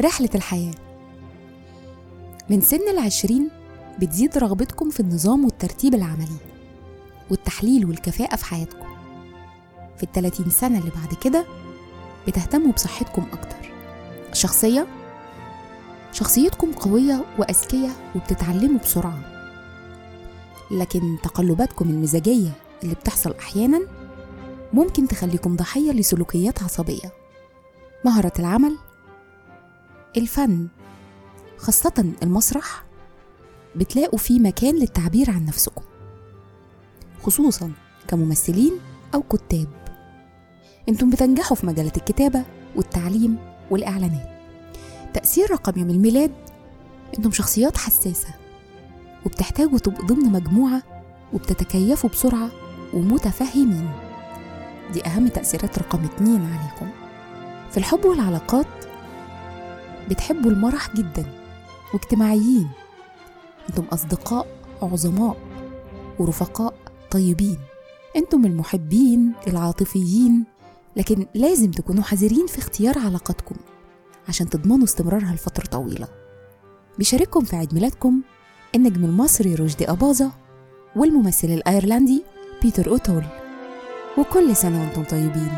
رحلة الحياة. من سن العشرين بتزيد رغبتكم في النظام والترتيب العملي والتحليل والكفاءة في حياتكم. في التلاتين سنة اللي بعد كده بتهتموا بصحتكم أكتر. الشخصية شخصيتكم قوية وأذكية وبتتعلموا بسرعة. لكن تقلباتكم المزاجية اللي بتحصل أحيانا ممكن تخليكم ضحية لسلوكيات عصبية. مهارة العمل؟ الفن خاصة المسرح بتلاقوا فيه مكان للتعبير عن نفسكم خصوصا كممثلين أو كتاب. أنتم بتنجحوا في مجالات الكتابة والتعليم والإعلانات. تأثير رقم يوم الميلاد أنتم شخصيات حساسة وبتحتاجوا تبقوا ضمن مجموعة وبتتكيفوا بسرعة ومتفهمين. دي أهم تأثيرات رقم اتنين عليكم. في الحب والعلاقات بتحبوا المرح جدا واجتماعيين أنتم أصدقاء عظماء ورفقاء طيبين أنتم المحبين العاطفيين لكن لازم تكونوا حذرين في اختيار علاقاتكم عشان تضمنوا استمرارها لفترة طويلة. بيشارككم في عيد ميلادكم النجم المصري رشدي أباظة والممثل الأيرلندي بيتر أوتول. وكل سنة وأنتم طيبين.